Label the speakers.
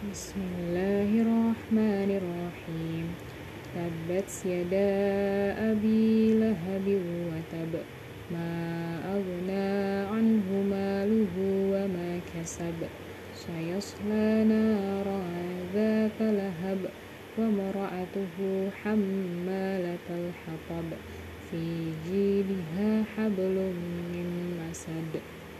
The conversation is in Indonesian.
Speaker 1: Bismillahirrahmanirrahim. Tabbat yada abi lahabi wa tab. Ma aghna anhu maluhu wa ma kasab. Sayasla naran ذات lahab. Wa حمالة hammalatal hatab. Fi حبل hablum